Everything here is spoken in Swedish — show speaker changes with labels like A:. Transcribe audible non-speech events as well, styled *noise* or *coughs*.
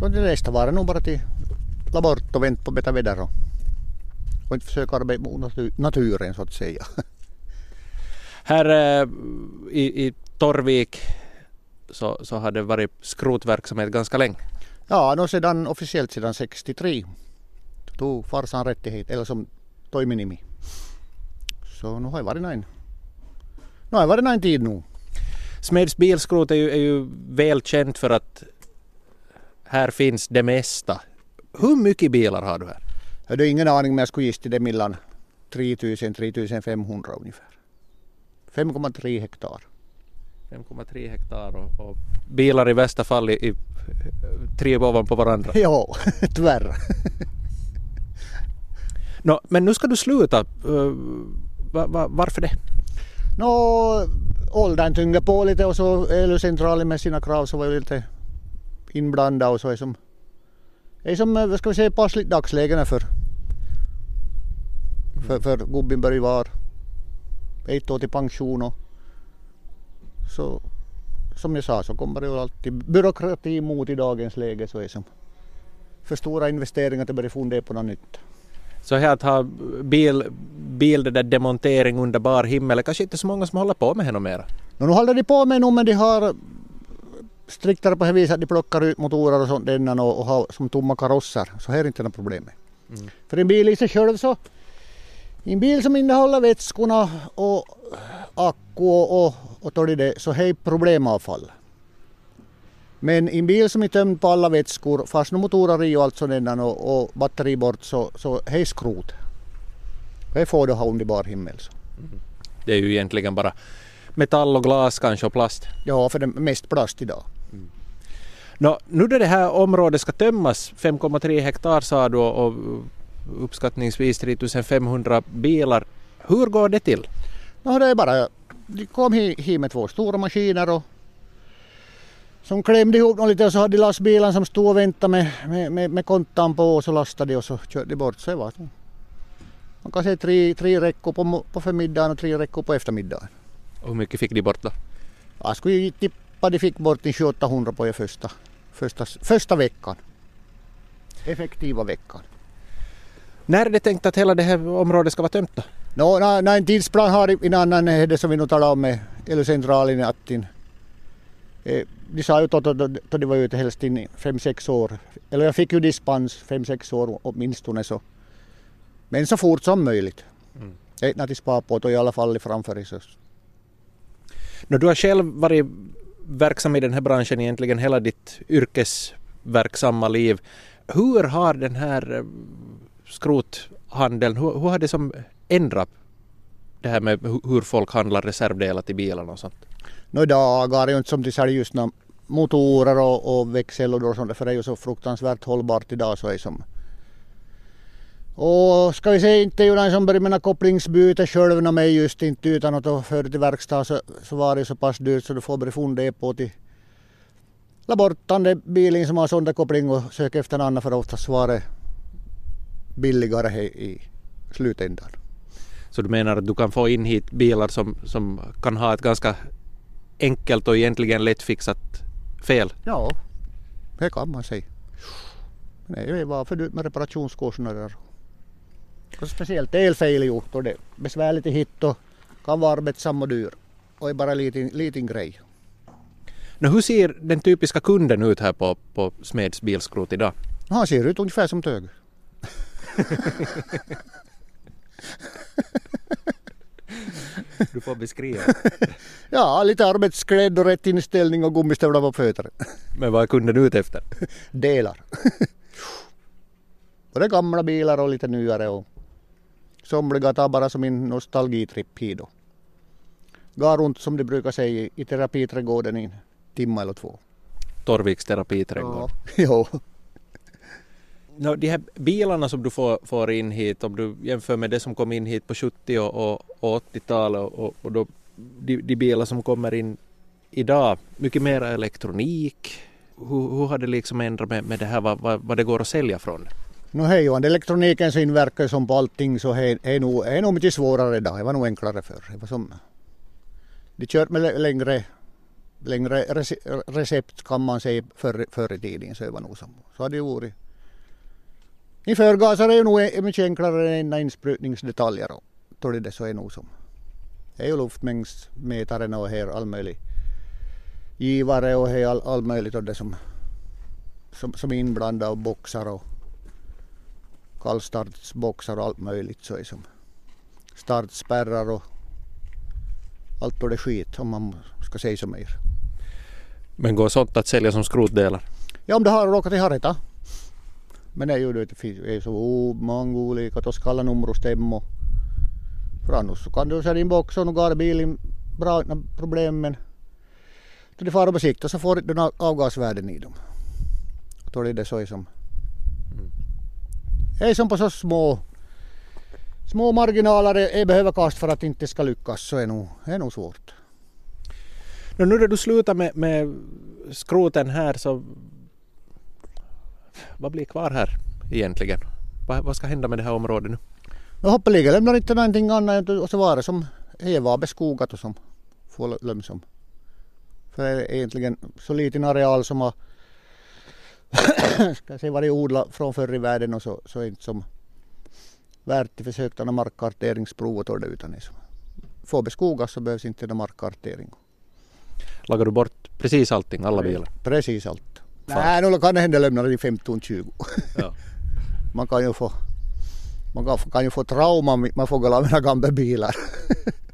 A: Då det nästa var det nog bara till la bort och vänta på bättre väder och, och inte försöka arbeta mot naturen så att säga.
B: Här i, i Torvik så, så har det varit skrotverksamhet ganska länge.
A: Ja, no sedan, officiellt sedan 63 tog farsan rättighet, eller som toiminimi. Så nu har jag varit näin. Nu har jag varit näin tid nu.
B: Smeds bilskrot är ju, är ju välkänt för att här finns det mesta. Hur mycket bilar har du här?
A: Jag hade ingen aning men jag skulle gissa det mellan 3000-3500 ungefär. 5,3 hektar.
B: 5,3 hektar och, och, bilar i värsta fall i, i tre ovanpå varandra. *laughs*
A: Ja, tyvärr.
B: no, men nu ska du sluta. Uh, va, va, varför det?
A: Nå, åldern tynger på lite och så LU-centralen med sina krav så var jag lite inblandad och så är som, är som vad ska vi säga, passligt dagsläge för, för, för gubben börjar vara ett år till pension och så som jag sa så kommer det ju alltid byråkrati mot i dagens läge så är som för stora investeringar att börja fundera på något nytt.
B: Så här att ha bil, bil det där demontering under bar himmel, kanske inte så många som håller på med det mera?
A: No, nu håller de på med nu men de har striktare på det viset att de plockar ut motorer och sånt denna och, och har som tomma karosser. Så här är inte något problem. Mm. För en bil i sig själv så en bil som innehåller vätskorna och akku och, och, och det, så är problemavfall. Men en bil som är tömd på alla vätskor, fast nu motorer i och allt sådant och, och batteri bort så, så är skrot. Det får du ha under bar himmel. Så. Mm.
B: Det är ju egentligen bara metall och glas kanske och plast.
A: Ja, för det är mest plast idag.
B: Nå, nu när det här området ska tömmas, 5,3 hektar sa du och uppskattningsvis 3500 bilar. Hur går det till?
A: No, det är bara, de kom hit med två stora maskiner och som klämde ihop dem lite och så hade de lastbilen som stod och väntade med, med, med, med kontan på och så lastade de och så körde de bort. Så det var man kan säga tre, tre räckor på, på förmiddagen och tre räckor på eftermiddagen.
B: Och hur mycket fick de bort då?
A: Jag skulle tippa de fick bort 700-800 på första, första, första veckan. Effektiva veckan.
B: När är det tänkt att hela det här området ska vara tömt då?
A: No, när, när en tidsplan har innan det som vi nu talar om med elcentralen att eh, de sa ju att de var ute helst in i fem sex år. Eller jag fick ju dispens fem sex år åtminstone så. Men så fort som möjligt. Mm. Ett till spara på i alla fall framför sig.
B: No, du har själv varit verksam i den här branschen egentligen hela ditt yrkesverksamma liv. Hur har den här eh, skrothandeln, hur, hur har det som ändrat det här med hur folk handlar reservdelar till bilarna och sånt?
A: No, idag är det inte som till säljer just motorer och, och växellådor och sånt för det är ju så fruktansvärt hållbart idag så är som och ska vi säga inte den som började med kopplingsbyte själv när mig just inte utan att föra till verkstad så, så var det så pass dyrt så du får börja fundera på till la bort den bilen som har sån där koppling och söka efter en annan för oftast var det billigare i slutändan.
B: Så du menar att du kan få in hit bilar som, som kan ha ett ganska enkelt och egentligen lättfixat fel?
A: Ja, det kan man säga. Det var för dyrt med reparationskostnader. Och speciellt elfel gjort och det är besvärligt att hitta och kan vara arbetsam och dyr och är bara en liten, liten grej.
B: Nu, hur ser den typiska kunden ut här på, på Smeds bilskrot idag?
A: Han ser ut ungefär som Tög. *laughs*
B: Du får beskriva. *laughs*
A: ja, lite arbetsklädd och rätt inställning och gummistövlar på fötterna.
B: Men vad är kunden ute efter? *laughs*
A: Delar. Både gamla bilar och lite nyare och somliga tar bara som en nostalgitripp hit då. Går runt som de brukar säga i terapiträdgården i en timme eller två.
B: Torviks terapiträdgård.
A: Ja. *laughs* jo.
B: No, de här bilarna som du får, får in hit, om du jämför med det som kom in hit på 70 och, och, och 80-talet och, och då, de, de, bilar som kommer in idag, mycket mer elektronik. Hur, hur har det liksom ändrat med, med det här, vad, vad, vad det går att sälja från?
A: No hej, Johan, elektronikens inverkan som på allting så är, är, nog, är nog mycket svårare idag. Det var nog enklare förr. Det var som, de körde med längre längre recept kan man säga förr, förr i tiden så det var nog som. Så har det ju varit. I förgasare är det nog mycket enklare än insprutningsdetaljer då det så är nog som. Det är ju luftmängdsmätaren och här all möjlig givare och här all, all möjligt och det som, som, som är inblandat och boxar och kallstartsboxar och allt möjligt så som startspärrar och allt och det skit om man ska säga så mer.
B: Men går sånt att sälja som skrotdelar?
A: Ja om det har råkat i hareta. Men det är ju det finns är så många olika, då ska alla nummer stämma. För annars så kan du sätta in boxen och gå bilen bra utan problem men då de far på sikt så får du avgasvärden i dem. Då är det så som. Det är som på så små små marginaler är behöver kast för att det inte ska lyckas så är nog, är nog svårt.
B: Nu när du slutar med, med skroten här så vad blir kvar här egentligen? Vad, vad ska hända med det här området nu?
A: Jag hoppeligen lämnar inte någonting annat än att så vara som är var beskogat och som får lömsom. För det är egentligen så liten areal som har *coughs* ska jag säga, varit odlad från förr i världen och så, så är inte som värt att försöka några markkarteringsprov och det utan det är som får beskogas så behövs inte någon markkartering.
B: Lagar du bort precis allting, alla bilar?
A: Precis allt.
B: Fan.
A: Nej, nu kan det hända lämna det i 15-20.
B: Ja. *laughs*
A: Man kan ju få man kan, kan ju få trauma om man får gå av mina gamla bilar. *laughs*